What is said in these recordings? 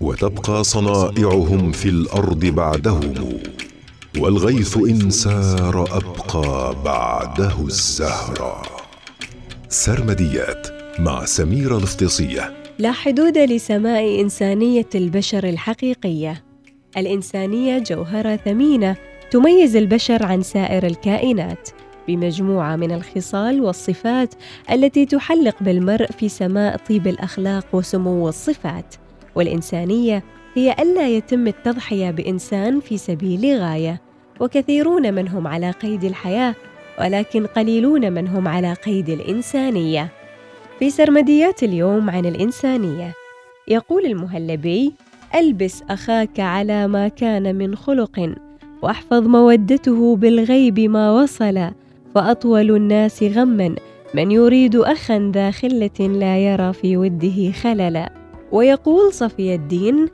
وتبقى صنائعهم في الأرض بعدهم والغيث إن سار أبقى بعده الزهر. سرمديات مع سميره الافتصيه لا حدود لسماء إنسانية البشر الحقيقية. الإنسانية جوهره ثمينة تميز البشر عن سائر الكائنات بمجموعة من الخصال والصفات التي تحلق بالمرء في سماء طيب الأخلاق وسمو الصفات. والإنسانية هي ألا يتم التضحية بإنسان في سبيل غاية وكثيرون منهم على قيد الحياة ولكن قليلون من هم على قيد الإنسانية. في سرمديات اليوم عن الإنسانية يقول المهلبي ألبس أخاك على ما كان من خلق واحفظ مودته بالغيب ما وصل فأطول الناس غما من يريد اخا ذا خلة لا يرى في وده خللا ويقول صفي الدين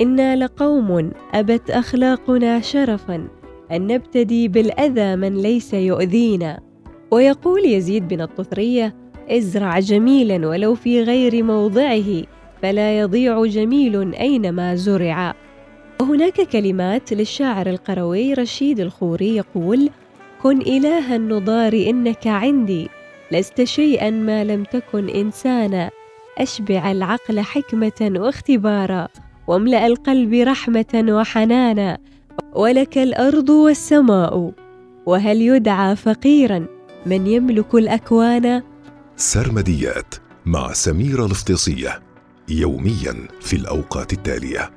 إنا لقوم أبت أخلاقنا شرفا أن نبتدي بالأذى من ليس يؤذينا. ويقول يزيد بن الطثريه ازرع جميلا ولو في غير موضعه فلا يضيع جميل أينما زرع. وهناك كلمات للشاعر القروي رشيد الخوري يقول كن إله النضار إنك عندي لست شيئا ما لم تكن إنسانا. أشبع العقل حكمة واختبارا واملأ القلب رحمة وحنانا ولك الأرض والسماء وهل يدعى فقيرا من يملك الأكوان؟ سرمديات مع سميرة الافتصية يوميا في الأوقات التالية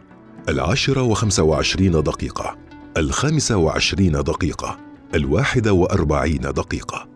العاشرة وخمسة وعشرين دقيقة الخامسة وعشرين دقيقة الواحدة وأربعين دقيقة.